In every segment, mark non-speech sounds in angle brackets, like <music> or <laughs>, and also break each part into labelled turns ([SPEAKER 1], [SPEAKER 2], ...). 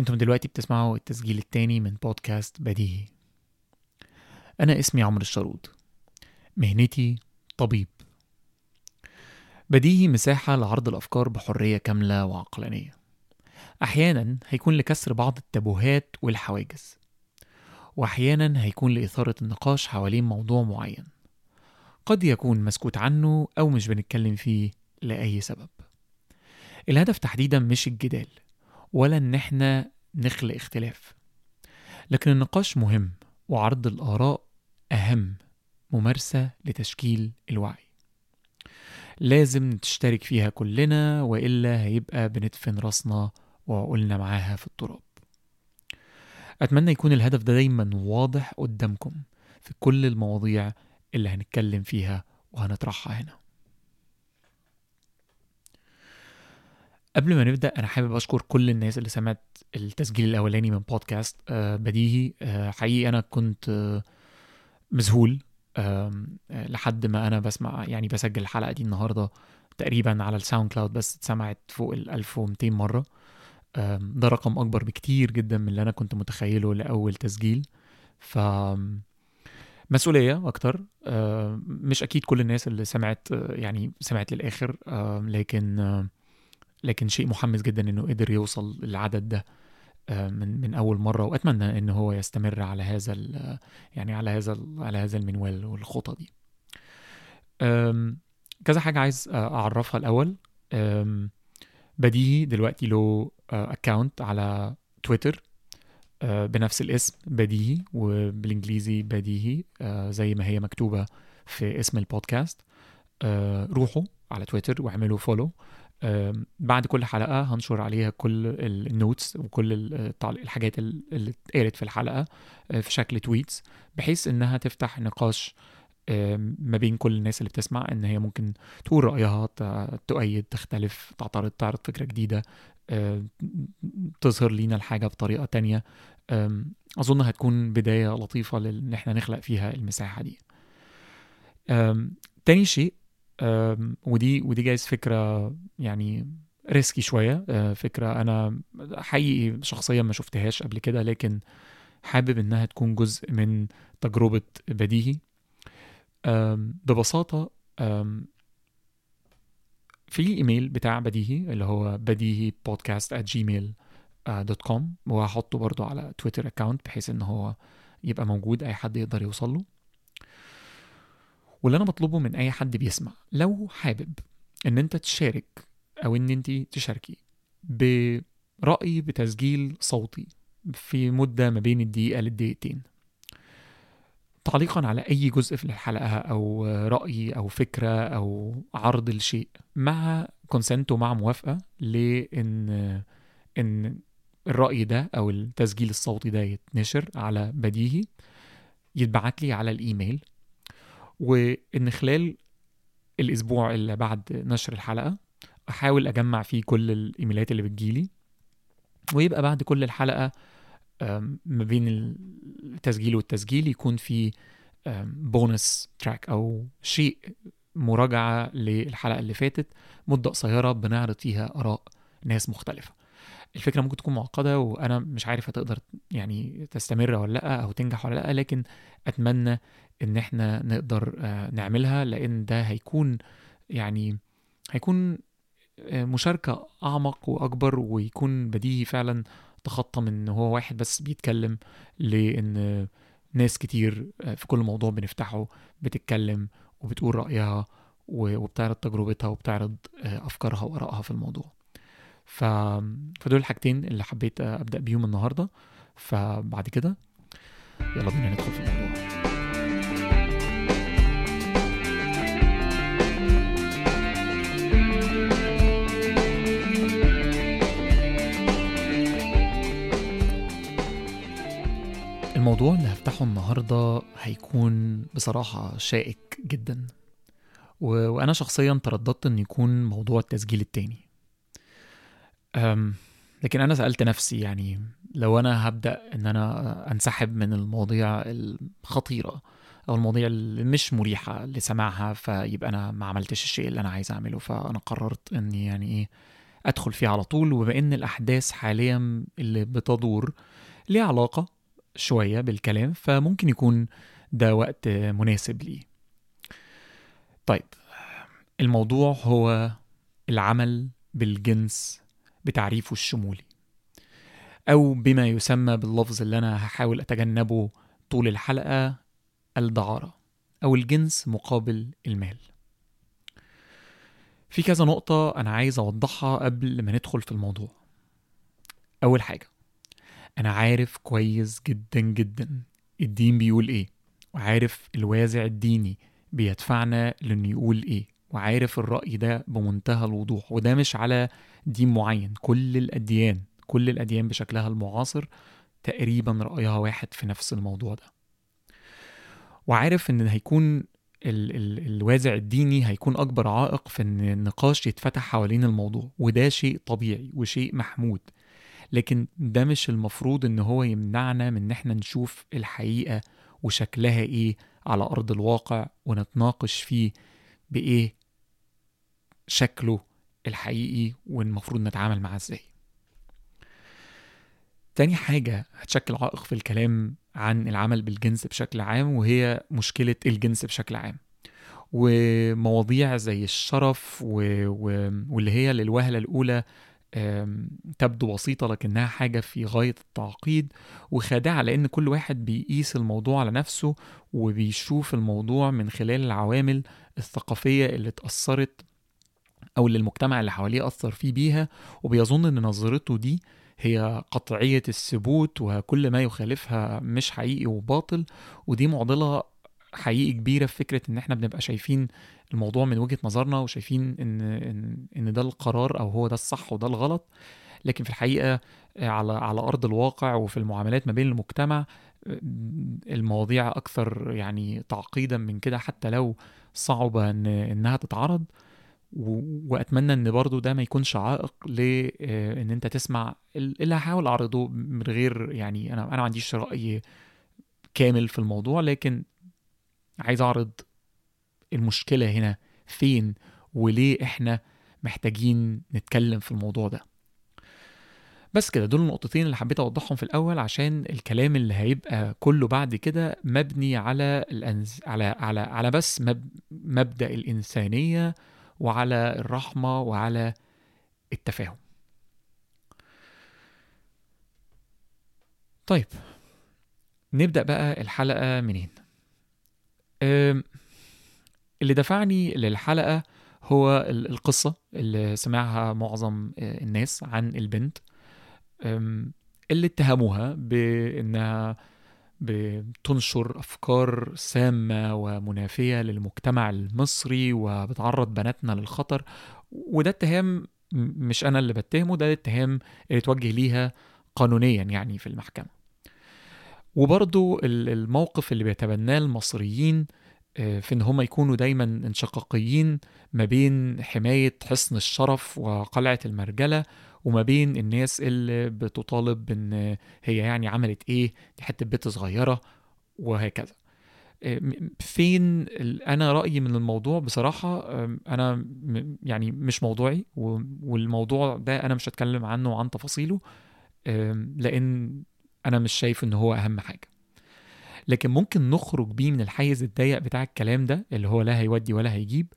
[SPEAKER 1] أنتم دلوقتي بتسمعوا التسجيل التاني من بودكاست بديهي. أنا اسمي عمرو الشرود مهنتي طبيب. بديهي مساحة لعرض الأفكار بحرية كاملة وعقلانية. أحيانا هيكون لكسر بعض التابوهات والحواجز. وأحيانا هيكون لإثارة النقاش حوالين موضوع معين. قد يكون مسكوت عنه أو مش بنتكلم فيه لأي سبب. الهدف تحديدا مش الجدال. ولا إن إحنا نخلق اختلاف. لكن النقاش مهم وعرض الآراء أهم ممارسة لتشكيل الوعي. لازم نشترك فيها كلنا وإلا هيبقى بندفن راسنا وعقولنا معاها في التراب. أتمنى يكون الهدف ده دايما واضح قدامكم في كل المواضيع اللي هنتكلم فيها وهنطرحها هنا. قبل ما نبدأ أنا حابب أشكر كل الناس اللي سمعت التسجيل الأولاني من بودكاست آه، بديهي آه، حقيقي أنا كنت آه، مذهول لحد ما أنا بسمع يعني بسجل الحلقة دي النهارده تقريبا على الساوند كلاود بس اتسمعت فوق ال 1200 مرة. ده رقم أكبر بكتير جدا من اللي أنا كنت متخيله لأول تسجيل. ف مسؤولية أكتر. مش أكيد كل الناس اللي سمعت يعني سمعت للآخر لكن لكن شيء محمس جدا إنه قدر يوصل للعدد ده آه، من من أول مرة وأتمنى ان هو يستمر على هذا يعني على هذا على هذا المنوال والخطى دي. كذا حاجة عايز آه، أعرفها الأول. بديهي دلوقتي له اكونت على تويتر آه، بنفس الاسم بديهي وبالإنجليزي بديهي آه، زي ما هي مكتوبة في اسم البودكاست. آه، روحوا على تويتر واعملوا follow بعد كل حلقة هنشر عليها كل ال- ال notes وكل الحاجات ال- اللي اتقالت في الحلقة آه، في شكل tweets بحيث إنها تفتح نقاش ما بين كل الناس اللي بتسمع إن هي ممكن تقول رأيها تؤيد تختلف تعترض تعرض فكرة جديدة تظهر لينا الحاجة بطريقة تانية. أظن هتكون بداية لطيفة لأن إحنا نخلق فيها المساحة دي. تاني شيء ودي ودي جايز فكرة يعني ريسكي شوية. آه، فكرة أنا حقيقي شخصيا ما شفتهاش قبل كده لكن حابب إنها تكون جزء من تجربة بديهي. آم، في الإيميل بتاع بديهي اللي هو بديهي بودكاست at gmail dot com وهحطه برضو على تويتر account بحيث إن هو يبقى موجود أي حد يقدر يوصل له. واللي أنا بطلبه من أي حد بيسمع لو حابب إن أنت تشارك أو إن أنت تشاركي برأي بتسجيل صوتي في مدة ما بين الدقيقة للدقيقتين. تعليقا على أي جزء في الحلقة أو رأي أو فكرة أو عرض الشيء مع كونسنت ومع موافقة لإن إن الرأي ده أو التسجيل الصوتي ده يتنشر على بديهي يتبعت لي على الإيميل وإن خلال الأسبوع اللي بعد نشر الحلقة أحاول أجمع فيه كل الإيميلات اللي بتجيلي ويبقى بعد كل الحلقة ما بين التسجيل والتسجيل يكون في bonus track أو شيء مراجعة للحلقة اللي فاتت مدة قصيرة بنعرض فيها آراء ناس مختلفة. الفكرة ممكن تكون معقدة وأنا مش عارف هتقدر يعني تستمر ولا لأ أو تنجح ولا لأ لكن أتمنى إن إحنا نقدر آه، نعملها لأن ده هيكون يعني هيكون آه، مشاركة أعمق وأكبر ويكون بديهي فعلا تخطى من إن هو واحد بس بيتكلم لأن ناس كتير آه، في كل موضوع بنفتحه بتتكلم وبتقول رأيها وبتعرض تجربتها وبتعرض أفكارها وآرائها في الموضوع. ف... فدول الحاجتين اللي حبيت أبدأ بيهم النهاردة. فبعد كده يلا بينا ندخل في الموضوع. الموضوع اللي هفتحه النهاردة هيكون بصراحة شائك جدا. و... وأنا شخصيا ترددت إن يكون موضوع التسجيل التاني. أم... لكن أنا سألت نفسي يعني لو أنا هبدأ إن أنا أنسحب من المواضيع الخطيرة أو المواضيع اللي مش مريحة لسماعها فيبقى أنا ما عملتش الشيء اللي أنا عايز أعمله. فأنا قررت إني يعني إيه أدخل فيه على طول. وبما إن الأحداث حاليا اللي بتدور ليها علاقة شوية بالكلام فممكن يكون ده وقت مناسب ليه. طيب الموضوع هو العمل بالجنس بتعريفه الشمولي أو بما يسمى باللفظ اللي أنا هحاول أتجنبه طول الحلقة الدعارة أو الجنس مقابل المال. في كذا نقطة أنا عايز أوضحها قبل ما ندخل في الموضوع. أول حاجة أنا عارف كويس جدا جدا الدين بيقول إيه وعارف الوازع الديني بيدفعنا لأنه يقول إيه وعارف الرأي ده بمنتهى الوضوح. وده مش على دين معين كل الأديان كل الأديان بشكلها المعاصر تقريبا رأيها واحد في نفس الموضوع ده. وعارف إن هيكون ال ال الوازع الديني هيكون أكبر عائق في إن النقاش يتفتح حوالين الموضوع وده شيء طبيعي وشيء محمود. لكن ده مش المفروض إن هو يمنعنا من إن إحنا نشوف الحقيقة وشكلها إيه على أرض الواقع ونتناقش فيه بإيه شكله الحقيقي والمفروض نتعامل معاه إزاي. تاني حاجة هتشكل عائق في الكلام عن العمل بالجنس بشكل عام وهي مشكلة الجنس بشكل عام. ومواضيع زي الشرف و... و... واللي هي للوهلة الأولى تبدو بسيطة لكنها حاجة في غاية التعقيد وخادعة لأن كل واحد بيقيس الموضوع على نفسه وبيشوف الموضوع من خلال العوامل الثقافية اللي اتأثرت أو اللي المجتمع اللي حواليه أثر فيه بيها وبيظن إن نظرته دي هي قطعية الثبوت وكل ما يخالفها مش حقيقي وباطل ودي معضلة حقيقي كبيرة في فكرة إن إحنا بنبقى شايفين الموضوع من وجهة نظرنا وشايفين إن إن إن ده القرار أو هو ده الصح وده الغلط. لكن في الحقيقة على على أرض الواقع وفي المعاملات ما بين المجتمع المواضيع أكثر يعني تعقيدا من كده حتى لو صعب إن إنها تتعرض. وأتمنى إن برضو ده ما يكونش عائق لأن أنت تسمع اللي هحاول أعرضه من غير يعني أنا أنا ما عنديش رأي كامل في الموضوع. لكن عايز أعرض المشكلة هنا فين وليه إحنا محتاجين نتكلم في الموضوع ده. بس كده دول النقطتين اللي حبيت أوضحهم في الأول عشان الكلام اللي هيبقى كله بعد كده مبني على الأنز... على على على بس مب... مبدأ الإنسانية وعلى الرحمة وعلى التفاهم. طيب نبدأ بقى الحلقة منين؟ اللي دفعني للحلقة هو القصة اللي سمعها معظم الناس عن البنت اللي اتهموها بأنها بتنشر أفكار سامة ومنافية للمجتمع المصري وبتعرض بناتنا للخطر وده اتهام مش أنا اللي بتهمه ده اتهام اللي اتوجه ليها قانونيا يعني في المحكمة. وبرضو الموقف اللي بيتبناه المصريين في إن هم يكونوا دايما انشقاقيين ما بين حماية حصن الشرف وقلعة المرجلة وما بين الناس اللي بتطالب بإن هي يعني عملت إيه دي حتة بنت صغيرة وهكذا. فين أنا رأيي من الموضوع بصراحة أنا يعني مش موضوعي والموضوع ده أنا مش هتكلم عنه عن تفاصيله لأن أنا مش شايف إن هو أهم حاجة. لكن ممكن نخرج بيه من الحيز الضيق بتاع الكلام ده اللي هو لا هيودي ولا هيجيب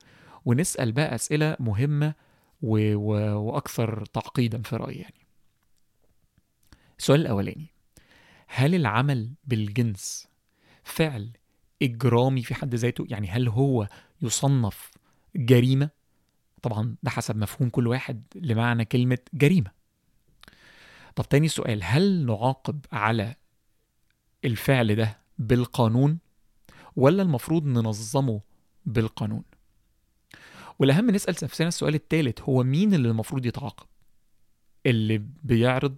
[SPEAKER 1] ونسأل بقى أسئلة مهمة و... و... وأكثر تعقيدا في رأيي يعني. السؤال الأولاني هل العمل بالجنس فعل إجرامي في حد ذاته؟ يعني هل هو يصنف جريمة؟ طبعا ده حسب مفهوم كل واحد لمعنى كلمة جريمة. طب تاني سؤال هل نعاقب على الفعل ده بالقانون ولا المفروض ننظمه بالقانون؟ والأهم نسأل نفسنا السؤال الثالث هو مين اللي المفروض يتعاقب؟ اللي بيعرض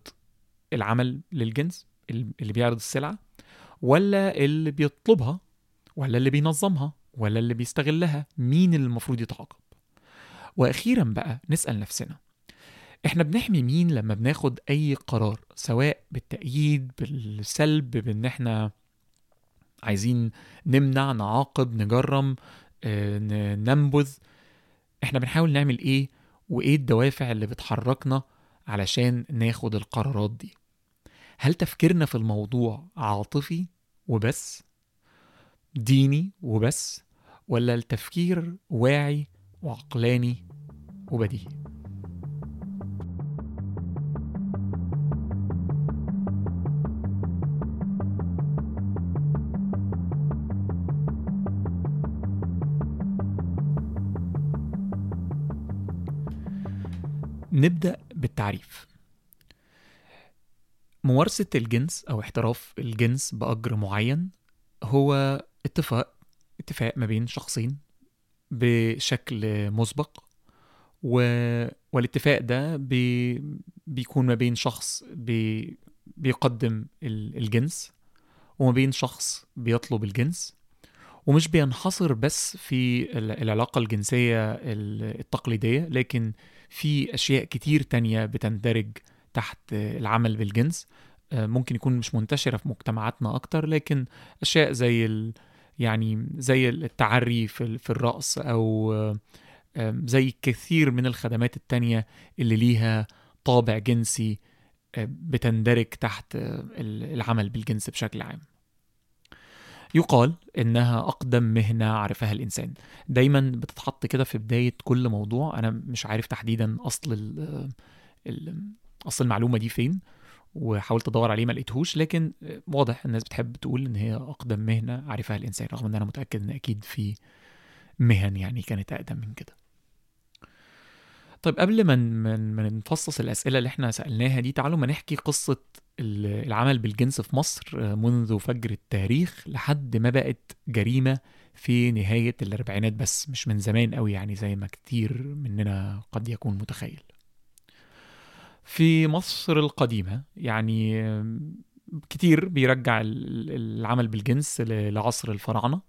[SPEAKER 1] العمل للجنس اللي بيعرض السلعة ولا اللي بيطلبها ولا اللي بينظمها ولا اللي بيستغلها؟ مين اللي المفروض يتعاقب؟ وأخيرا بقى نسأل نفسنا إحنا بنحمي مين لما بناخد أي قرار؟ سواء بالتأييد بالسلب بإن إحنا عايزين نمنع نعاقب نجرم ننبذ. إحنا بنحاول نعمل إيه؟ وإيه الدوافع اللي بتحركنا علشان ناخد القرارات دي؟ هل تفكيرنا في الموضوع عاطفي وبس؟ ديني وبس؟ ولا التفكير واعي وعقلاني وبديهي؟ نبدأ بالتعريف. ممارسة الجنس أو احتراف الجنس بأجر معين هو اتفاق اتفاق ما بين شخصين بشكل مسبق و... والاتفاق ده بي... بيكون ما بين شخص بي... بيقدم الجنس وما بين شخص بيطلب الجنس ومش بينحصر بس في العلاقة الجنسية التقليدية لكن في أشياء كتير تانية بتندرج تحت العمل بالجنس. آه، ممكن يكون مش منتشرة في مجتمعاتنا أكتر لكن أشياء زي ال يعني زي التعري في, في الرأس أو زي كثير من الخدمات التانية اللي ليها طابع جنسي آه، بتندرج تحت العمل بالجنس بشكل عام. يقال إنها أقدم مهنة عرفها الإنسان. دايما بتتحط كده في بداية كل موضوع. أنا مش عارف تحديدا أصل ال أصل المعلومة دي فين وحاولت أدور عليه ما لقيتهوش لكن واضح الناس بتحب تقول إن هي أقدم مهنة عرفها الإنسان رغم إن أنا متأكد إن أكيد في مهن يعني كانت أقدم من كده. طيب قبل ما ما نفصص الأسئلة اللي إحنا سألناها دي تعالوا ما نحكي قصة العمل بالجنس في مصر منذ فجر التاريخ لحد ما بقت جريمة في نهاية الأربعينات بس مش من زمان قوي يعني زي ما كتير مننا قد يكون متخيل. في مصر القديمة يعني كتير بيرجع العمل بالجنس لعصر الفراعنة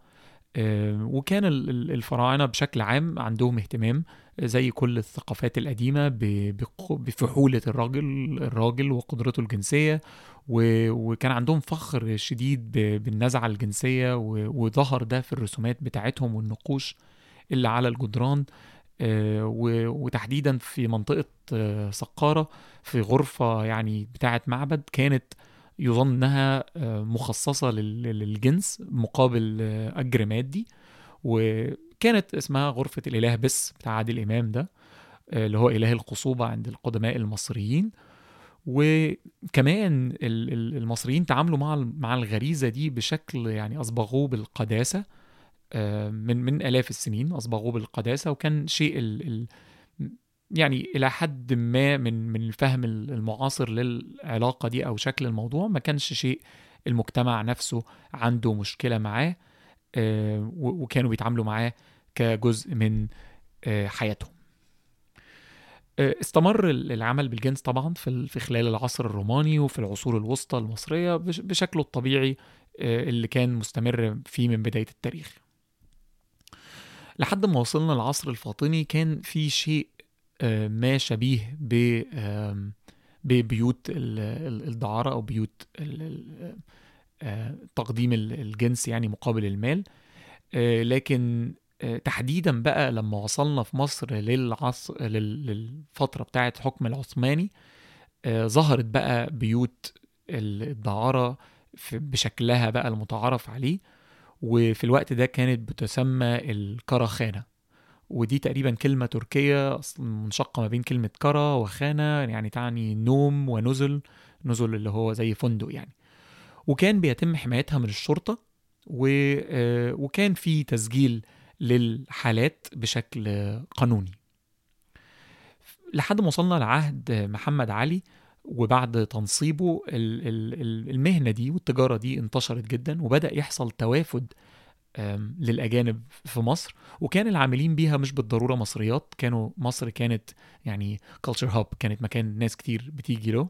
[SPEAKER 1] وكان الفراعنة بشكل عام عندهم اهتمام زي كل الثقافات القديمة بفحولة الراجل الراجل وقدرته الجنسية وكان عندهم فخر شديد بالنزعة الجنسية وظهر ده في الرسومات بتاعتهم والنقوش اللي على الجدران آه، وتحديدا في منطقة آه، سقارة في غرفة يعني بتاعة معبد كانت يظن إنها آه، مخصصة للجنس مقابل أجر مادي وكانت اسمها غرفة الإله بس بتاع عادل إمام ده اللي هو إله القصوبة عند القدماء المصريين. وكمان المصريين تعاملوا مع مع الغريزة دي بشكل يعني أصبغوه بالقداسة آه، من من آلاف السنين أصبغوه بالقداسة وكان شيء ال ال يعني إلى حد ما من من الفهم المعاصر للعلاقة دي أو شكل الموضوع ما كانش شيء المجتمع نفسه عنده مشكلة معاه آه، وكانوا بيتعاملوا معاه كجزء من آه، حياتهم. استمر العمل بالجنس طبعا في خلال العصر الروماني وفي العصور الوسطى المصرية بشكله الطبيعي اللي كان مستمر فيه من بداية التاريخ. لحد ما وصلنا العصر الفاطمي كان في شيء آه، ما شبيه ب ببيوت الدعارة أو بيوت آه، تقديم الجنس يعني مقابل المال. آه، لكن تحديدا بقى لما وصلنا في مصر للعصر للفترة بتاعة حكم العثماني ظهرت بقى بيوت الدعارة بشكلها بقى المتعارف عليه وفي الوقت ده كانت بتسمى الكراخانة ودي تقريبا كلمة تركية منشقة ما بين كلمة كرا وخانة يعني تعني نوم ونزل نزل اللي هو زي فندق يعني. وكان بيتم حمايتها من الشرطة و... آه، وكان في تسجيل للحالات بشكل قانوني. لحد ما وصلنا لعهد محمد علي وبعد تنصيبه المهنة دي والتجارة دي انتشرت جدا وبدأ يحصل توافد للأجانب في مصر. وكان العاملين بيها مش بالضرورة مصريات كانوا مصر كانت يعني كلتشر هاب كانت مكان ناس كتير بتيجي له.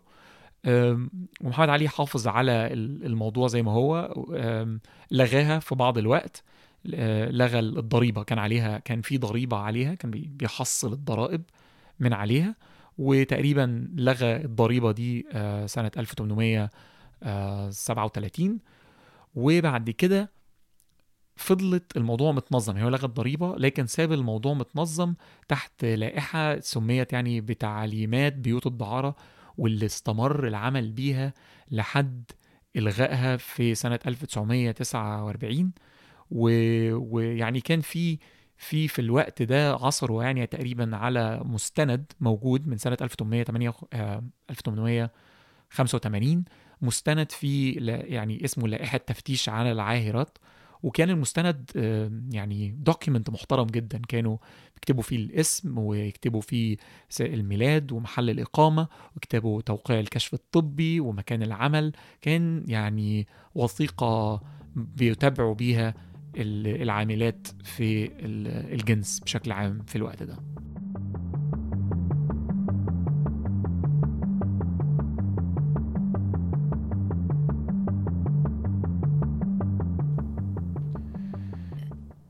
[SPEAKER 1] ومحمد علي حافظ على الموضوع زي ما هو لغاها في بعض الوقت. لغى الضريبة. كان عليها كان في ضريبة عليها كان بيحصل الضرائب من عليها وتقريبا لغى الضريبة دي آه، سنة 1837 وبعد كده فضلت الموضوع متنظم. هي لغت ضريبة لكن ساب الموضوع متنظم تحت لائحة سميت يعني بتعليمات بيوت الدعارة واللي استمر العمل بيها لحد إلغائها في سنة 1949 ويعني كان في في في الوقت ده عصروا يعني تقريبا على مستند موجود من سنة 1808 1885 مستند فيه يعني اسمه لائحة تفتيش على العاهرات وكان المستند يعني دوكيمنت محترم جدا. كانوا يكتبوا فيه الاسم ويكتبوا فيه الميلاد ومحل الإقامة ويكتبوا توقيع الكشف الطبي ومكان العمل. كان يعني وثيقة بيتابعوا بيها العاملات في الجنس بشكل عام في الوقت ده.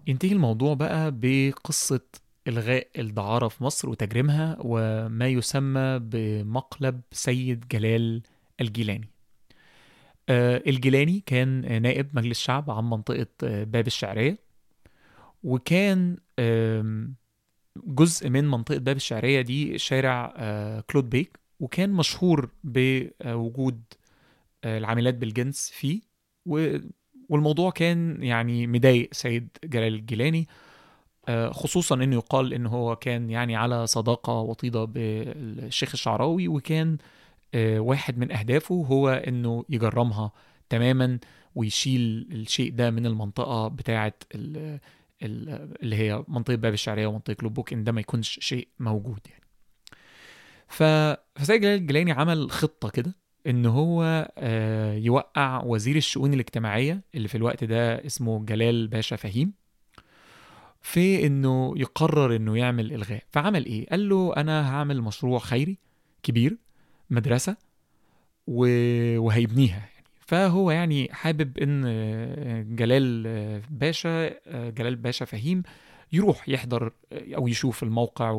[SPEAKER 1] ينتهي الموضوع بقى بقصة إلغاء الدعارة في مصر وتجريمها وما يسمى بمقلب سيد جلال الجيلاني. الجيلاني كان نائب مجلس شعب عن منطقة آه، باب الشعرية وكان جزء من منطقة باب الشعرية دي شارع آه، كلود بيك وكان مشهور بوجود العاملات بالجنس فيه والموضوع كان يعني مضايق سيد جلال الجيلاني خصوصا إنه يقال إن هو كان يعني على صداقة وطيدة بالشيخ الشعراوي وكان آه، واحد من أهدافه هو إنه يجرمها تماما ويشيل الشيء ده من المنطقة بتاعة اللي هي منطقة باب الشعرية ومنطقة لوبوك إن ده ما يكونش شيء موجود يعني فسيد جلال الجيلاني عمل خطة كده إن هو آه، يوقع وزير الشؤون الاجتماعية اللي في الوقت ده اسمه جلال باشا فهيم في إنه يقرر إنه يعمل إلغاء فعمل إيه؟ قال له أنا هعمل مشروع خيري كبير مدرسة وهيبنيها يعني. فهو يعني حابب إن جلال باشا جلال باشا فهيم يروح يحضر أو يشوف الموقع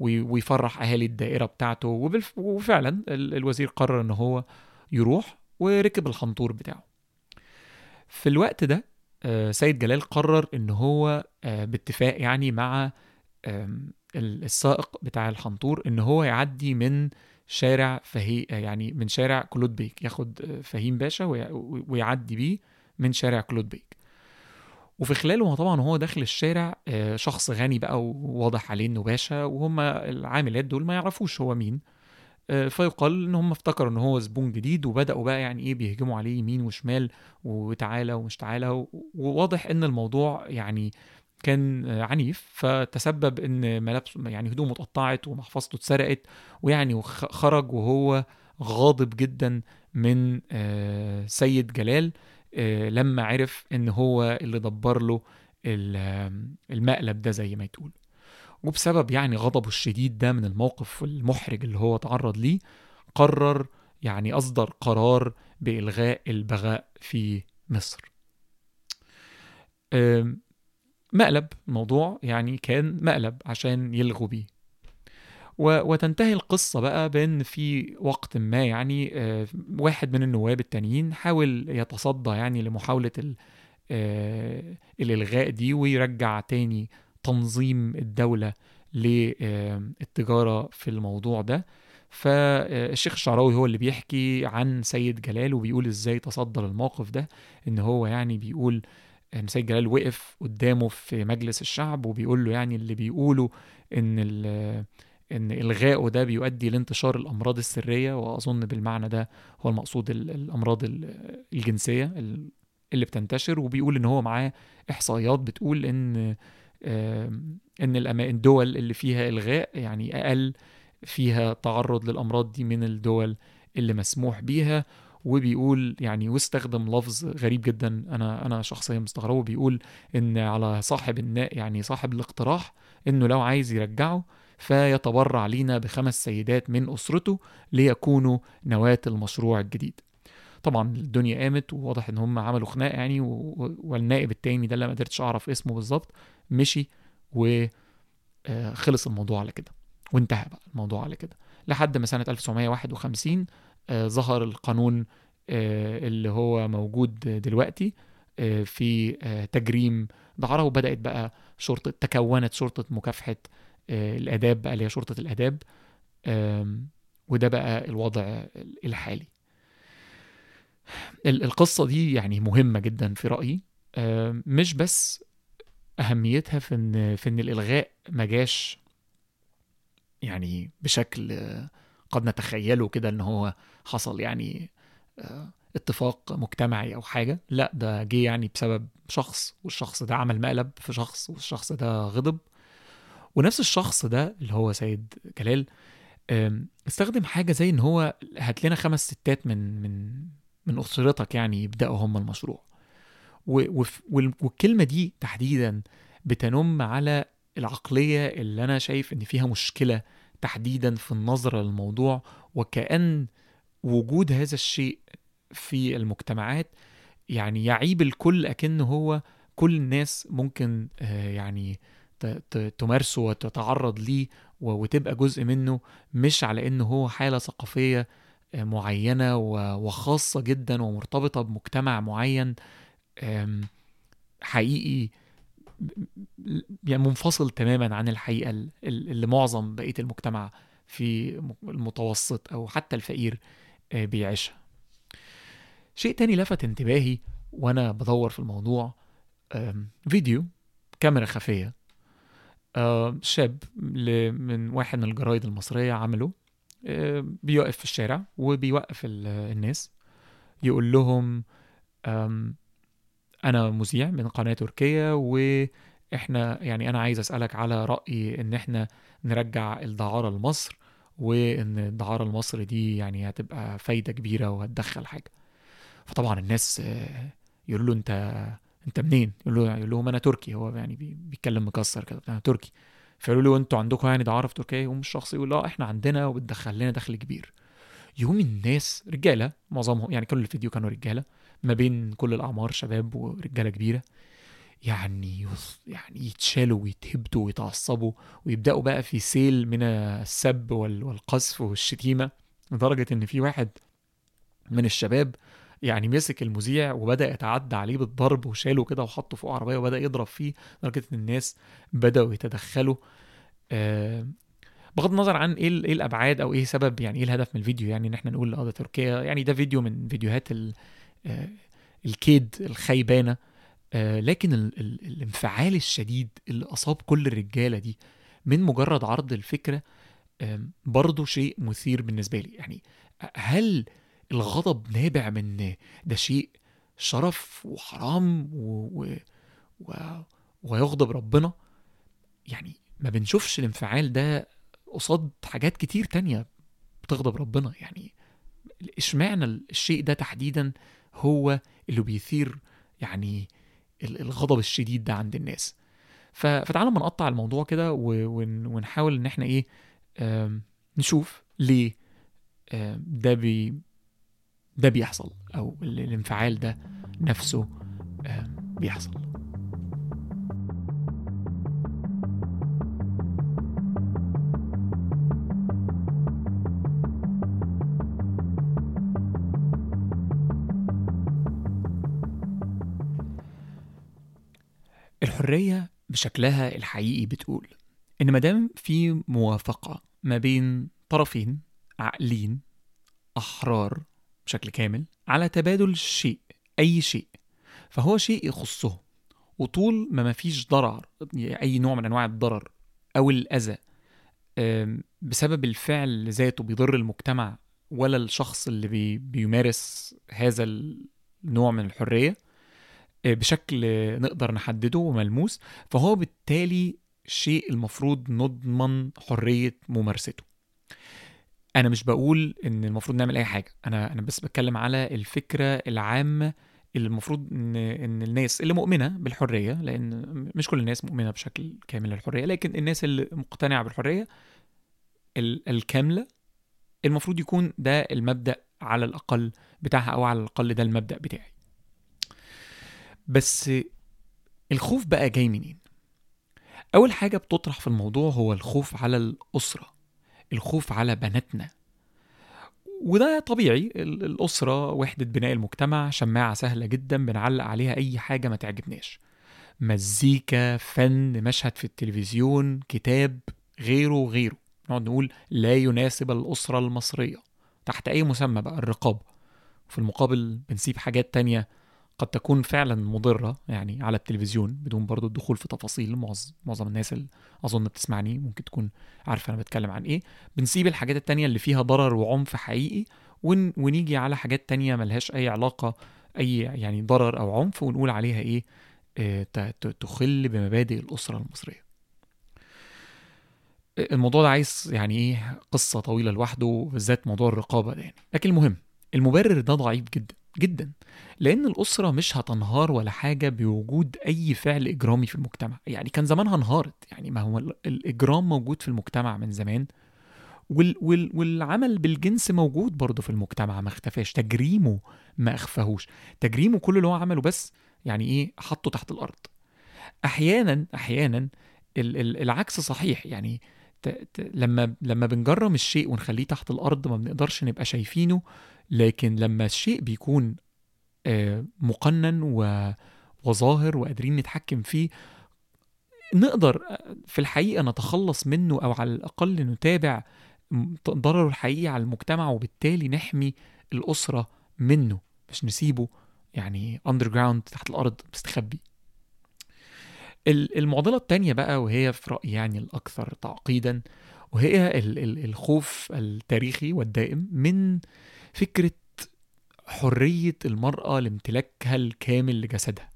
[SPEAKER 1] ويفرح أهالي الدائرة بتاعته. وفعلا الوزير قرر إن هو يروح وركب الحنطور بتاعه. في الوقت ده سيد جلال قرر إن هو باتفاق يعني مع السائق بتاع الحنطور إن هو يعدي من شارع فهي يعني من شارع كلوت بيك ياخد فهيم باشا ويعدي بيه من شارع كلوت بيك. وفي خلاله طبعا وهو داخل الشارع آه، شخص غني بقى وواضح عليه إنه باشا وهم العاملات دول ما يعرفوش هو مين آه، فيقال إن هم افتكروا إن هو زبون جديد وبدأوا بقى يعني إيه بيهجموا عليه يمين وشمال وتعالى ومش تعالى وواضح إن الموضوع يعني كان عنيف فتسبب إن ملابسه يعني هدومه اتقطعت ومحفظته اتسرقت ويعني خرج وهو غاضب جدا من آه، سيد جلال آه، لما عرف إن هو اللي دبر له المقلب ده زي ما تقول وبسبب يعني غضبه الشديد ده من الموقف المحرج اللي هو تعرض ليه قرر يعني أصدر قرار بإلغاء البغاء في مصر. مقلب الموضوع يعني كان مقلب عشان يلغوا بيه. وتنتهي القصة بقى بأن في وقت ما يعني آه، واحد من النواب التانيين حاول يتصدى يعني لمحاولة آه، الإلغاء دي ويرجع تاني تنظيم الدولة للتجارة في الموضوع ده. فالشيخ الشعراوي هو اللي بيحكي عن سيد جلال وبيقول إزاي تصدى للموقف ده إن هو يعني بيقول سيد جلال وقف قدامه في مجلس الشعب وبيقول له يعني اللي بيقولوا إن إن الغائه ده بيؤدي لانتشار الأمراض السرية وأظن بالمعنى ده هو المقصود الأمراض الجنسية اللي بتنتشر وبيقول إن هو معاه إحصائيات بتقول إن إن الدول اللي فيها إلغاء يعني أقل فيها تعرض للأمراض دي من الدول اللي مسموح بيها. وبيقول يعني واستخدم لفظ غريب جدا أنا أنا شخصيا مستغربه. بيقول إن على صاحب النا يعني صاحب الاقتراح إنه لو عايز يرجعه فيتبرع لينا بخمس سيدات من أسرته ليكونوا نواة المشروع الجديد. طبعا الدنيا قامت وواضح إن هم عملوا خناقة يعني والنائب التاني ده اللي ما قدرتش أعرف اسمه بالظبط مشي وخلص آه، الموضوع على كده وانتهى بقى الموضوع على كده. لحد ما سنة 1951 آه، ظهر القانون آه، اللي هو موجود دلوقتي آه، في آه، تجريم دعارة وبدأت بقى شرطة تكونت شرطة مكافحة آه، الآداب بقى اللي هي شرطة الآداب. وده بقى الوضع الحالي. ال- القصة دي يعني مهمة جدا في رأيي. مش بس أهميتها في إن في إن الإلغاء ما جاش يعني بشكل آه، قد نتخيله كده إن هو حصل يعني آه، اتفاق مجتمعي أو حاجة لا ده جه يعني بسبب شخص والشخص ده عمل مقلب في شخص والشخص ده غضب. ونفس الشخص ده اللي هو سيد جلال استخدم حاجة زي إن هو هات لنا خمس ستات من من من أسرتك يعني يبدأوا هم المشروع. و- وف- وال- والكلمة دي تحديدا بتنم على العقلية اللي أنا شايف إن فيها مشكلة تحديدا في النظرة للموضوع وكأن وجود هذا الشيء في المجتمعات يعني يعيب الكل أكنه هو كل الناس ممكن آه، يعني تمارسه وتتعرض ليه وتبقى جزء منه مش على إنه هو حالة ثقافية آه، معينة و- وخاصة جدا ومرتبطة بمجتمع معين حقيقي يعني منفصل تماما عن الحقيقة ال- ال- اللي معظم بقية المجتمع في المتوسط أو حتى الفقير. بيعيشها. شيء تاني لفت انتباهي وأنا بدور في الموضوع فيديو كاميرا خفية. آم، شاب من واحد من الجرايد المصرية عمله بيوقف في الشارع وبيوقف ال- الناس. يقول لهم أنا مذيع من قناة تركيا وإحنا يعني أنا عايز أسألك على رأي إن إحنا نرجع الدعارة لمصر. وإن الدعارة لمصر دي يعني هتبقى فايدة كبيرة وهتدخل حاجة. فطبعا الناس آه، يقولوا له أنت أنت منين؟ يقول له يقول لهم أنا تركي. هو يعني بي- بيتكلم مكسر كده أنا تركي. فيقولوا له أنتوا عندكم يعني دعارة في تركيا؟ يقوم الشخص يقول لا إحنا عندنا وبتدخل لنا دخل كبير. يقوم الناس رجالة معظمهم يعني كل الفيديو كانوا رجالة ما بين كل الأعمار شباب ورجالة كبيرة. يعني يعني يتشالوا ويتهبطوا ويتعصبوا ويبدأوا بقى في سيل من السب وال- والقذف والشتيمة لدرجة إن في واحد من الشباب يعني مسك المذيع وبدأ يتعدى عليه بالضرب وشاله كده وحطه فوق عربية وبدأ يضرب فيه لدرجة إن الناس بدأوا يتدخلوا. آه بغض النظر عن إيه إيه الأبعاد أو إيه سبب يعني إيه الهدف من الفيديو يعني إن إحنا نقول آه ده تركيا يعني ده فيديو من فيديوهات آه، الكيد الخيبانة. لكن ال ال الانفعال الشديد اللي أصاب كل الرجالة دي من مجرد عرض الفكرة آم، برضه شيء مثير بالنسبة لي. يعني هل الغضب نابع من ده شيء شرف وحرام و... و... ويغضب ربنا؟ يعني ما بنشوفش الانفعال ده قصاد حاجات كتير تانية بتغضب ربنا. يعني اشمعنى الشيء ده تحديدا هو اللي بيثير يعني الغضب الشديد ده عند الناس. ف- فتعالى ما نقطع الموضوع كده ونحاول ان إحنا إيه نشوف ليه ده بي ده بيحصل أو ال- الانفعال ده نفسه بيحصل. الحرية بشكلها الحقيقي بتقول إن مادام في موافقة ما بين طرفين عاقلين أحرار بشكل كامل على تبادل شيء أي شيء فهو شيء يخصهم وطول ما مفيش ضرر أي نوع من أنواع الضرر أو الأذى بسبب الفعل ذاته بيضر المجتمع ولا الشخص اللي بي بيمارس هذا النوع من الحرية بشكل آه، نقدر نحدده وملموس فهو بالتالي شيء المفروض نضمن حرية ممارسته. أنا مش بقول إن المفروض نعمل أي حاجة أنا أنا بس بتكلم على الفكرة العامة اللي المفروض إن إن الناس اللي مؤمنة بالحرية لأن مش كل الناس مؤمنة بشكل كامل للحرية لكن الناس اللي مقتنعة بالحرية ال- الكاملة المفروض يكون ده المبدأ على الأقل بتاعها أو على الأقل ده المبدأ بتاعي. بس الخوف بقى جاي منين؟ أول حاجة بتطرح في الموضوع هو الخوف على الأسرة الخوف على بناتنا. وده طبيعي ال- الأسرة وحدة بناء المجتمع شماعة سهلة جدا بنعلق عليها أي حاجة ما تعجبناش. مزيكا فن مشهد في التلفزيون كتاب غيره وغيره. نقعد نقول لا يناسب الأسرة المصرية. تحت أي مسمى بقى؟ الرقابة. في المقابل بنسيب حاجات تانية قد تكون فعلا مضرة يعني على التلفزيون بدون برضو الدخول في تفاصيل. معظم الناس اللي أظن بتسمعني ممكن تكون عارفة أنا بتكلم عن إيه. بنسيب الحاجات التانية اللي فيها ضرر وعنف حقيقي ون... ونيجي على حاجات تانية ملهاش أي علاقة أي يعني ضرر أو عنف ونقول عليها إيه آه، تخل بمبادئ الأسرة المصرية. الموضوع ده عايز يعني إيه قصة طويلة لوحده بالذات موضوع الرقابة ده يعني. لكن المهم المبرر ده ضعيف جدا. جدا لأن الأسرة مش هتنهار ولا حاجة بوجود أي فعل إجرامي في المجتمع. يعني كان زمانها انهارت يعني ما هو ال- الإجرام موجود في المجتمع من زمان وال وال والعمل بالجنس موجود برضه في المجتمع ما اختفاش. تجريمه ما اخفاهوش. تجريمه كل اللي هو عمله بس يعني إيه؟ حطه تحت الأرض. أحيانا أحيانا ال ال العكس صحيح. يعني ت ت لما لما بنجرم الشيء ونخليه تحت الأرض ما بنقدرش نبقى شايفينه لكن لما الشيء بيكون آه، مقنن وظاهر وقادرين نتحكم فيه نقدر آه، في الحقيقة نتخلص منه أو على الأقل نتابع ضرره الحقيقي على المجتمع وبالتالي نحمي الأسرة منه مش نسيبه يعني underground تحت الأرض مستخبي. ال- المعضلة التانية بقى وهي في رأيي يعني الأكثر تعقيدا وهي ال- ال- الخوف التاريخي والدائم من فكرة حرية المرأة لامتلاكها الكامل لجسدها.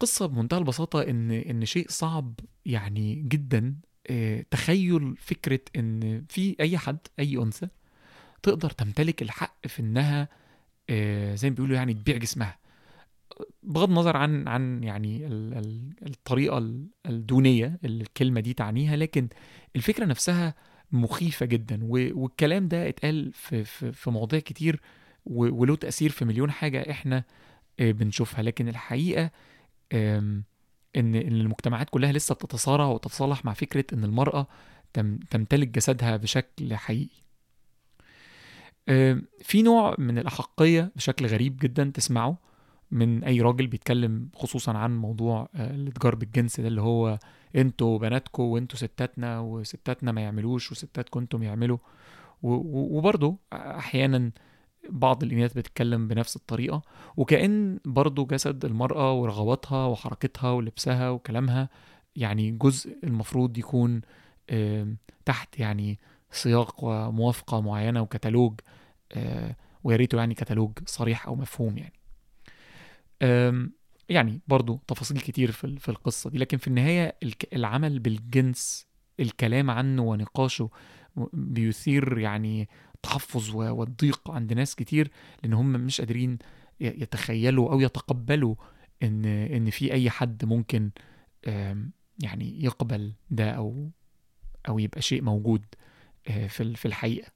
[SPEAKER 1] قصة بمنتهى البساطة إن إن شيء صعب يعني جدا آه، تخيل فكرة إن في أي حد أي أنثى تقدر تمتلك الحق في إنها آه، زي ما بيقولوا يعني تبيع جسمها. بغض النظر عن عن يعني ال- ال- الطريقة ال- الدونية اللي الكلمة دي تعنيها لكن الفكرة نفسها مخيفة جدا والكلام ده اتقال في في في مواضيع كتير وله تأثير في مليون حاجة إحنا آه، بنشوفها لكن الحقيقة آم، إن المجتمعات كلها لسه بتتصارع وتتصالح مع فكرة إن المرأة تم تمتلك جسدها بشكل حقيقي. في نوع من الأحقية بشكل غريب جدا تسمعه من أي راجل بيتكلم خصوصا عن موضوع آه، الإتجار بالجنس ده اللي هو أنتوا بناتكوا وانتوا ستاتنا وستاتنا ما يعملوش وستاتكم أنتم يعملوا. وبرضه أحيانا بعض الإناث بتتكلم بنفس الطريقة وكأن برضو جسد المرأة ورغباتها وحركتها ولبسها وكلامها يعني جزء المفروض يكون تحت يعني سياق وموافقة معينة وكتالوج آه، ويا ريته يعني كتالوج صريح أو مفهوم يعني. يعني برضو تفاصيل كتير في في القصة دي لكن في النهاية العمل بالجنس الكلام عنه ونقاشه بيثير يعني التحفظ و- والضيق عند ناس كتير لأن هم مش قادرين يتخيلوا أو يتقبلوا إن إن في أي حد ممكن يعني يقبل ده أو أو يبقى شيء موجود آه، في في الحقيقة.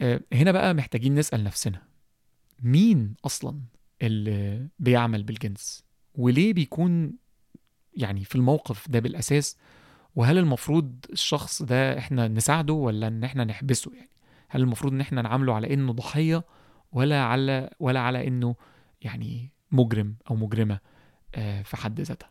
[SPEAKER 1] آه، هنا بقى محتاجين نسأل نفسنا مين أصلا اللي بيعمل بالجنس. وليه بيكون يعني في الموقف ده بالأساس؟ وهل المفروض الشخص ده إحنا نساعده ولا إن إحنا نحبسه يعني؟ هل المفروض إن إحنا نعامله على إنه ضحية ولا على ولا على إنه يعني مجرم أو مجرمة آه، في حد ذاتها؟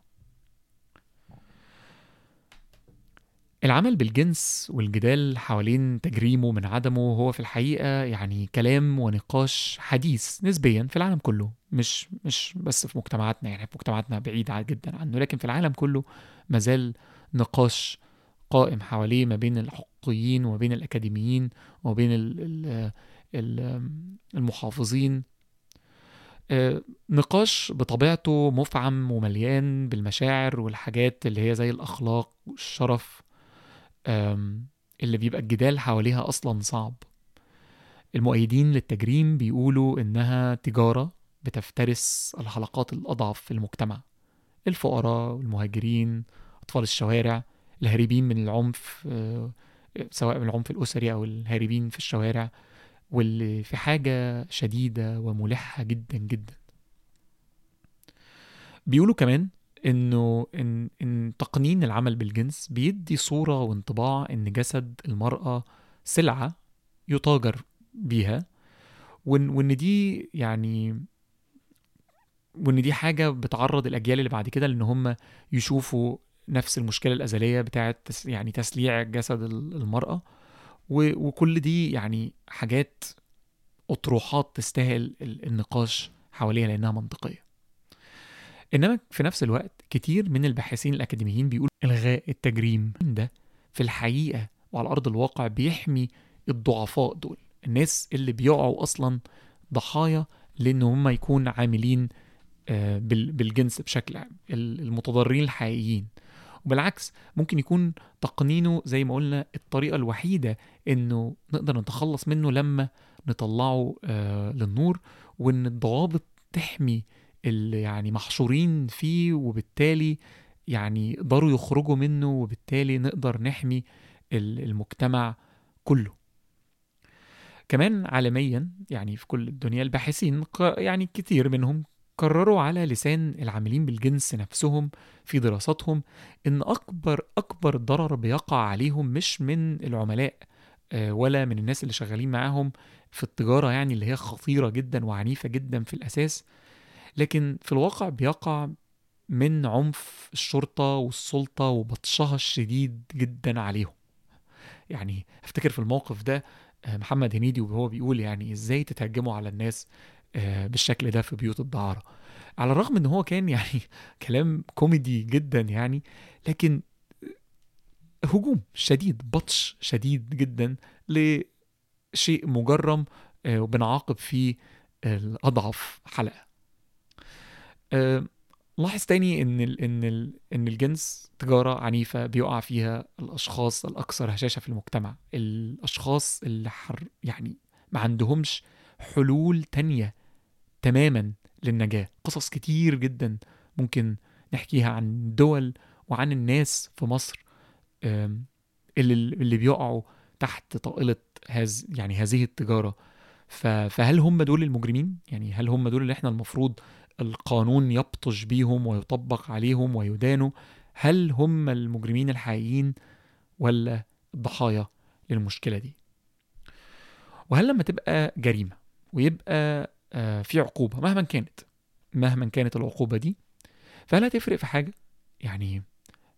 [SPEAKER 1] العمل بالجنس والجدال حوالين تجريمه من عدمه هو في الحقيقة يعني كلام ونقاش حديث نسبيا في العالم كله مش مش بس في مجتمعاتنا يعني في مجتمعاتنا بعيد جدا عنه لكن في العالم كله مازال نقاش قائم حواليه ما بين الحقوقيين وما بين الأكاديميين وما بين ال ال ال المحافظين. آه، نقاش بطبيعته مفعم ومليان بالمشاعر والحاجات اللي هي زي الأخلاق والشرف اللي بيبقى الجدال حواليها أصلا صعب. المؤيدين للتجريم بيقولوا إنها تجارة بتفترس الحلقات الأضعف في المجتمع. الفقراء والمهاجرين أطفال الشوارع الهاربين من العنف آه، سواء من العنف الأسري أو الهاربين في الشوارع واللي في حاجة شديدة وملحة جدا جدا. بيقولوا كمان إنه إن إن تقنين العمل بالجنس بيدي صورة وانطباع إن جسد المرأة سلعة يتاجر بيها وإن وإن دي يعني وإن دي حاجة بتعرض الأجيال اللي بعد كده لإن هم يشوفوا نفس المشكلة الأزلية بتاعة يعني تسليع جسد المرأة. وكل دي يعني حاجات أطروحات تستاهل النقاش حواليها لأنها منطقية. إنما في نفس الوقت كتير من الباحثين الأكاديميين بيقولوا إلغاء التجريم ده في الحقيقة وعلى أرض الواقع بيحمي الضعفاء دول الناس اللي بيقعوا أصلا ضحايا لأن هم يكون عاملين آه، بالجنس بشكل عام المتضررين الحقيقيين. وبالعكس ممكن يكون تقنينه زي ما قلنا الطريقة الوحيدة إنه نقدر نتخلص منه لما نطلعه آه للنور وإن الضوابط تحمي اللي يعني محشورين فيه وبالتالي يعني يقدروا يخرجوا منه وبالتالي نقدر نحمي المجتمع كله. كمان عالميا يعني في كل الدنيا الباحثين يعني كتير منهم قرروا على لسان العاملين بالجنس نفسهم في دراساتهم إن أكبر أكبر ضرر بيقع عليهم مش من العملاء آه، ولا من الناس اللي شغالين معاهم في التجارة يعني اللي هي خطيرة جدا وعنيفة جدا في الأساس لكن في الواقع بيقع من عنف الشرطة والسلطة وبطشها الشديد جدا عليهم. يعني أفتكر في الموقف ده آه، محمد هنيدي وهو بيقول يعني إزاي تتهجموا على الناس آه، بالشكل ده في بيوت الدعارة. على الرغم إن هو كان <laughs> يعني كلام كوميدي جدا يعني لكن هجوم شديد بطش شديد جدا لشيء مجرم آه، وبنعاقب فيه الأضعف حلقة. آه، لاحظ تاني إن ال إن ال إن الجنس تجارة عنيفة بيقع فيها الأشخاص الأكثر هشاشة في المجتمع. الأشخاص اللي حر يعني ما عندهمش حلول تانية تماما للنجاة. قصص كتير جدا ممكن نحكيها عن دول وعن الناس في مصر اللي, اللي بيقعوا تحت طائلة هز يعني هذه التجارة. فهل هم دول المجرمين؟ يعني هل هم دول اللي إحنا المفروض القانون يبطش بيهم ويطبق عليهم ويدانوا؟ هل هم المجرمين الحقيقيين ولا الضحايا للمشكلة دي؟ وهل لما تبقى جريمة ويبقى آه، في عقوبة مهما كانت مهما كانت العقوبة دي فهل هتفرق في حاجة؟ يعني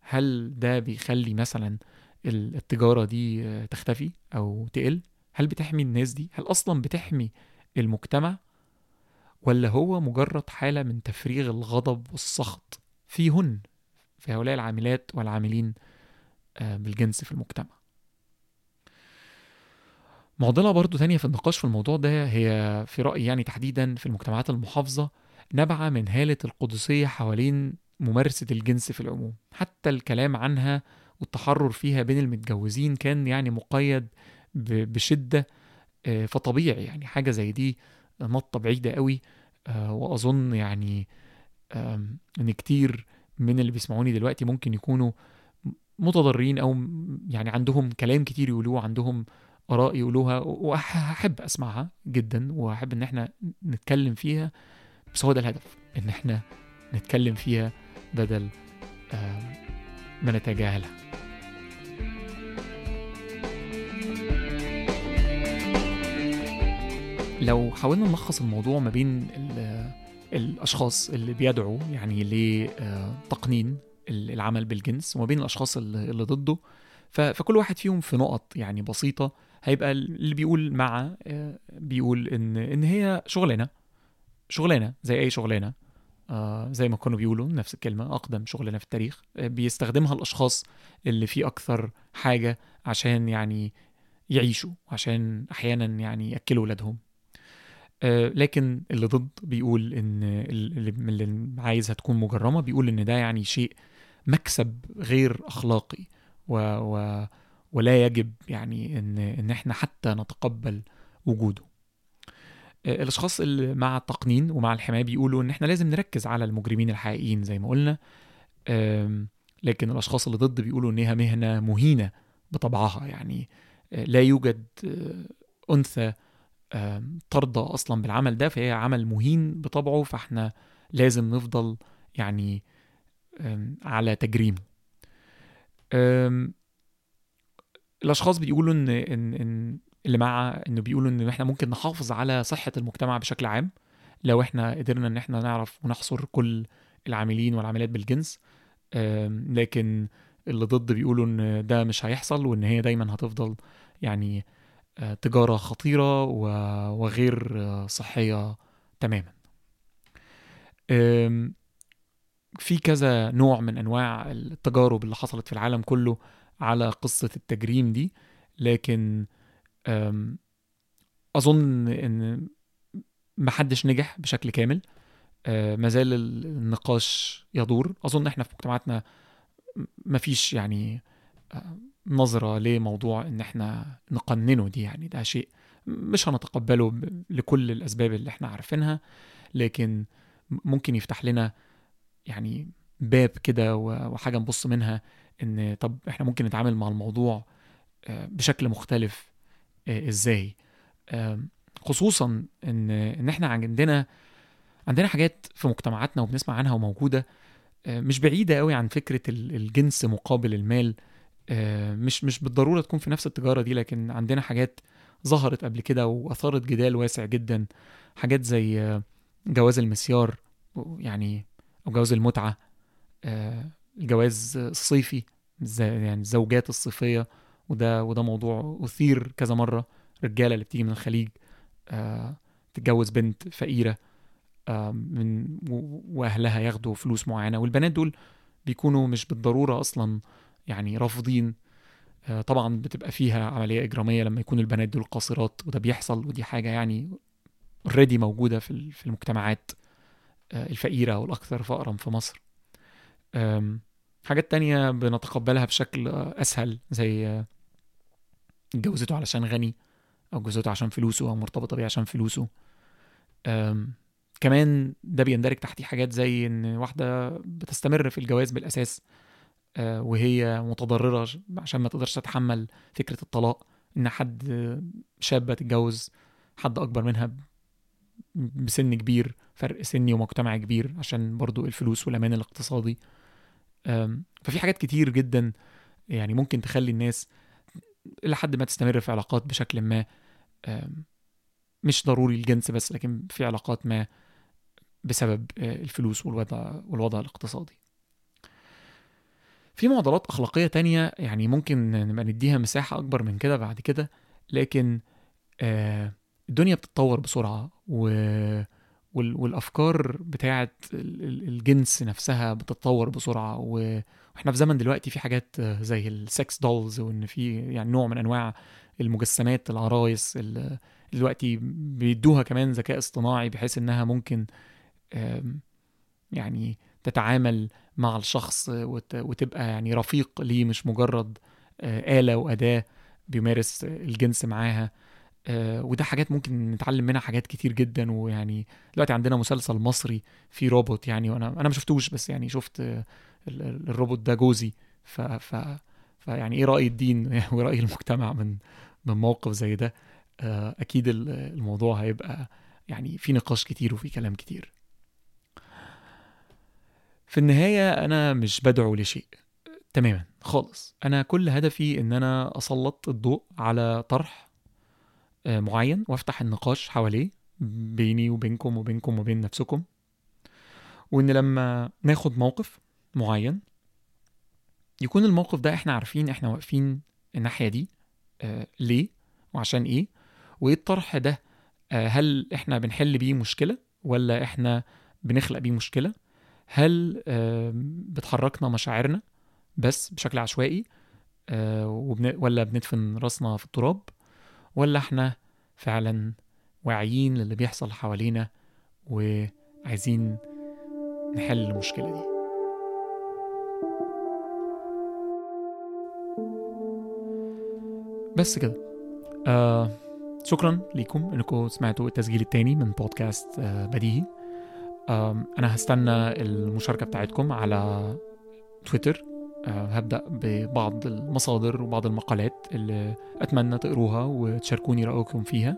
[SPEAKER 1] هل ده بيخلي مثلا التجارة دي آه، تختفي أو تقل؟ هل بتحمي الناس دي؟ هل أصلا بتحمي المجتمع؟ ولا هو مجرد حالة من تفريغ الغضب والسخط؟ فيهن في هؤلاء العاملات والعاملين آه، بالجنس في المجتمع. معضلة برضو تانية في النقاش في الموضوع ده هي في رأيي يعني تحديدا في المجتمعات المحافظة نابعة من هالة القدسية حوالين ممارسة الجنس في العموم. حتى الكلام عنها والتحرر فيها بين المتجوزين كان يعني مقيد بشدة آه، فطبيعي يعني حاجة زي دي نطة بعيدة قوي آه، وأظن يعني إن كتير من اللي بيسمعوني دلوقتي ممكن يكونوا متضررين أو يعني عندهم كلام كتير يقولوه عندهم آراء يقولوها وهحب أسمعها جدا وهحب إن إحنا نتكلم فيها بس هو ده الهدف إن إحنا نتكلم فيها بدل ما نتجاهلها. لو حاولنا نلخص الموضوع ما بين الأشخاص اللي بيدعوا يعني لتقنين العمل بالجنس وما بين الأشخاص اللي ضده. فكل واحد فيهم في نقط يعني بسيطة. هيبقى اللي بيقول مع آه، بيقول إن إن هي شغلانة. شغلانة زي أي شغلانة. آه زي ما كانوا بيقولوا نفس الكلمة أقدم شغلانة في التاريخ. آه بيستخدمها الأشخاص اللي في أكثر حاجة عشان يعني يعيشوا عشان أحيانا يعني يأكلوا ولادهم. آه لكن اللي ضد بيقول إن اللي, اللي عايزها تكون مجرمة بيقول إن ده يعني شيء مكسب غير أخلاقي و, و ولا يجب يعني ان إن إحنا حتى نتقبل وجوده. آه، الأشخاص اللي مع التقنين ومع الحماية بيقولوا إن إحنا لازم نركز على المجرمين الحقيقيين زي ما قلنا. لكن الأشخاص اللي ضد بيقولوا انها مهنة مهينة بطبعها يعني آه، لا يوجد آه، أنثى ترضى أصلا بالعمل ده فهي عمل مهين بطبعه فإحنا لازم نفضل يعني على تجريمه. الأشخاص بيقولوا إن إن إن اللي مع إنه بيقولوا إن إحنا ممكن نحافظ على صحة المجتمع بشكل عام لو إحنا قدرنا إن إحنا نعرف ونحصر كل العاملين والعاملات بالجنس. لكن اللي ضد بيقولوا إن ده مش هيحصل وإن هي دايما هتفضل يعني تجارة خطيرة و- وغير صحية تماما. في كذا نوع من أنواع التجارب اللي حصلت في العالم كله على قصة التجريم دي لكن أم، أظن إن محدش نجح بشكل كامل. أه، مازال ال- النقاش يدور. أظن إحنا في مجتمعاتنا مفيش يعني نظرة لموضوع إن إحنا نقننه دي يعني ده شيء مش هنتقبله لكل الأسباب اللي إحنا عارفينها لكن ممكن يفتح لنا يعني باب كده وحاجة نبص منها إن طب إحنا ممكن نتعامل مع الموضوع أه، بشكل مختلف آه، إزاي؟ آم، خصوصا ان إن إحنا عندنا عندنا حاجات في مجتمعاتنا وبنسمع عنها وموجودة آه، مش بعيدة قوي عن فكرة ال- الجنس مقابل المال آه، مش مش بالضرورة تكون في نفس التجارة دي لكن عندنا حاجات ظهرت قبل كده وأثارت جدال واسع جدا. حاجات زي آه، جواز المسيار يعني أو جواز المتعة آه، الجواز الصيفي زي- يعني الزوجات الصيفية. وده وده موضوع أثير كذا مرة. رجالة اللي بتيجي من الخليج آه، تتجوز بنت فقيرة آه، من وأهلها ياخدوا فلوس معينة. والبنات دول بيكونوا مش بالضرورة أصلا يعني رافضين. آه، طبعا بتبقى فيها عملية إجرامية لما يكون البنات دول قاصرات وده بيحصل ودي حاجة يعني اوريدي موجودة في ال- في المجتمعات آه، الفقيرة والأكثر فقرا في مصر. حاجات تانية بنتقبلها بشكل آه، أسهل زي آه، اتجوزته علشان غني أو اتجوزته عشان فلوسه أو مرتبطه بيه عشان فلوسه. كمان ده بيندرج تحتيه حاجات زي إن واحدة بتستمر في الجواز بالأساس. أه وهي متضررة ش- عشان ما تقدرش تتحمل فكرة الطلاق إن حد آه، شابه تتجوز حد أكبر منها بسن كبير فرق سني ومجتمع كبير عشان برضو الفلوس والأمان الاقتصادي. ففي حاجات كتير جدا يعني ممكن تخلي الناس إلى حد ما تستمر في علاقات بشكل ما. مش ضروري الجنس بس لكن في علاقات ما بسبب آه، الفلوس والوضع والوضع الاقتصادي. في معضلات أخلاقية تانية يعني ممكن نبقى نديها مساحة أكبر من كده بعد كده لكن آه، الدنيا بتتطور بسرعة و وال- والأفكار بتاعة ال- ال- الجنس نفسها بتتطور بسرعة و- وإحنا في زمن دلوقتي في حاجات زي السكس دولز وإن في يعني نوع من أنواع المجسمات العرايس دلوقتي بيدوها كمان ذكاء اصطناعي بحيث إنها ممكن يعني تتعامل مع الشخص وت- وتبقى يعني رفيق ليه مش مجرد آلة وأداة بيمارس الجنس معاها. وده حاجات ممكن نتعلم منها حاجات كتير جدا. ويعني دلوقتي عندنا مسلسل مصري فيه روبوت يعني وأنا أنا ما شفتوش بس يعني شفت ال- ال- الروبوت ده جوزي. ف ف فيعني إيه رأي الدين <laughs> ورأي المجتمع من من موقف زي ده؟ أكيد ال- الموضوع هيبقى يعني في نقاش كتير وفي كلام كتير. في النهاية أنا مش بدعو لشيء تماما خالص. أنا كل هدفي إن أنا أسلط الضوء على طرح آه، معين وأفتح النقاش حواليه بيني وبينكم وبينكم وبين نفسكم. وإن لما ناخد موقف معين يكون الموقف ده إحنا عارفين إحنا واقفين الناحية دي آه، ليه وعشان إيه؟ وإيه الطرح ده؟ آه، هل إحنا بنحل بيه مشكلة ولا إحنا بنخلق بيه مشكلة؟ هل آه، بتحركنا مشاعرنا بس بشكل عشوائي آه،. ولا بندفن راسنا في التراب ولا إحنا فعلا واعيين للي بيحصل حوالينا وعايزين نحل المشكلة دي بس كده آه شكرا ليكم إنكم سمعتوا التسجيل التاني من بودكاست آه بديهي أنا هستنى المشاركة بتاعتكم على تويتر. آه، هبدأ ببعض المصادر وبعض المقالات اللي أتمنى تقروها وتشاركوني رأيكم فيها.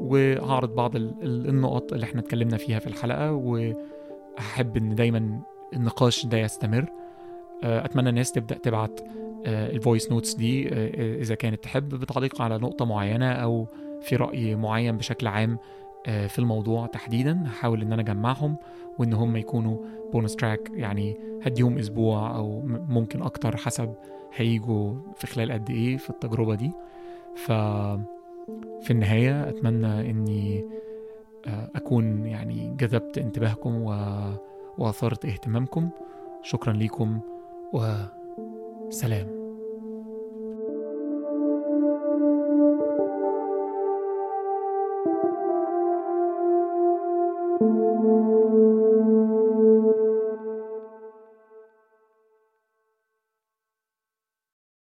[SPEAKER 1] وهعرض بعض ال- ال- النقط اللي إحنا اتكلمنا فيها في الحلقة وأحب إن دايما النقاش ده يستمر. آه، أتمنى الناس تبدأ تبعت ال voice notes دي آه، إذا كانت تحب بتعليق على نقطة معينة أو في رأي معين بشكل عام. آه، في الموضوع تحديدا هحاول إن أنا أجمعهم وإن هم يكونوا bonus track يعني هديهم أسبوع أو ممكن أكتر حسب هيجوا في خلال قد إيه في التجربة دي. ف في النهاية أتمنى إني آه، أكون يعني جذبت انتباهكم و... وأثرت اهتمامكم. شكرا ليكم وسلام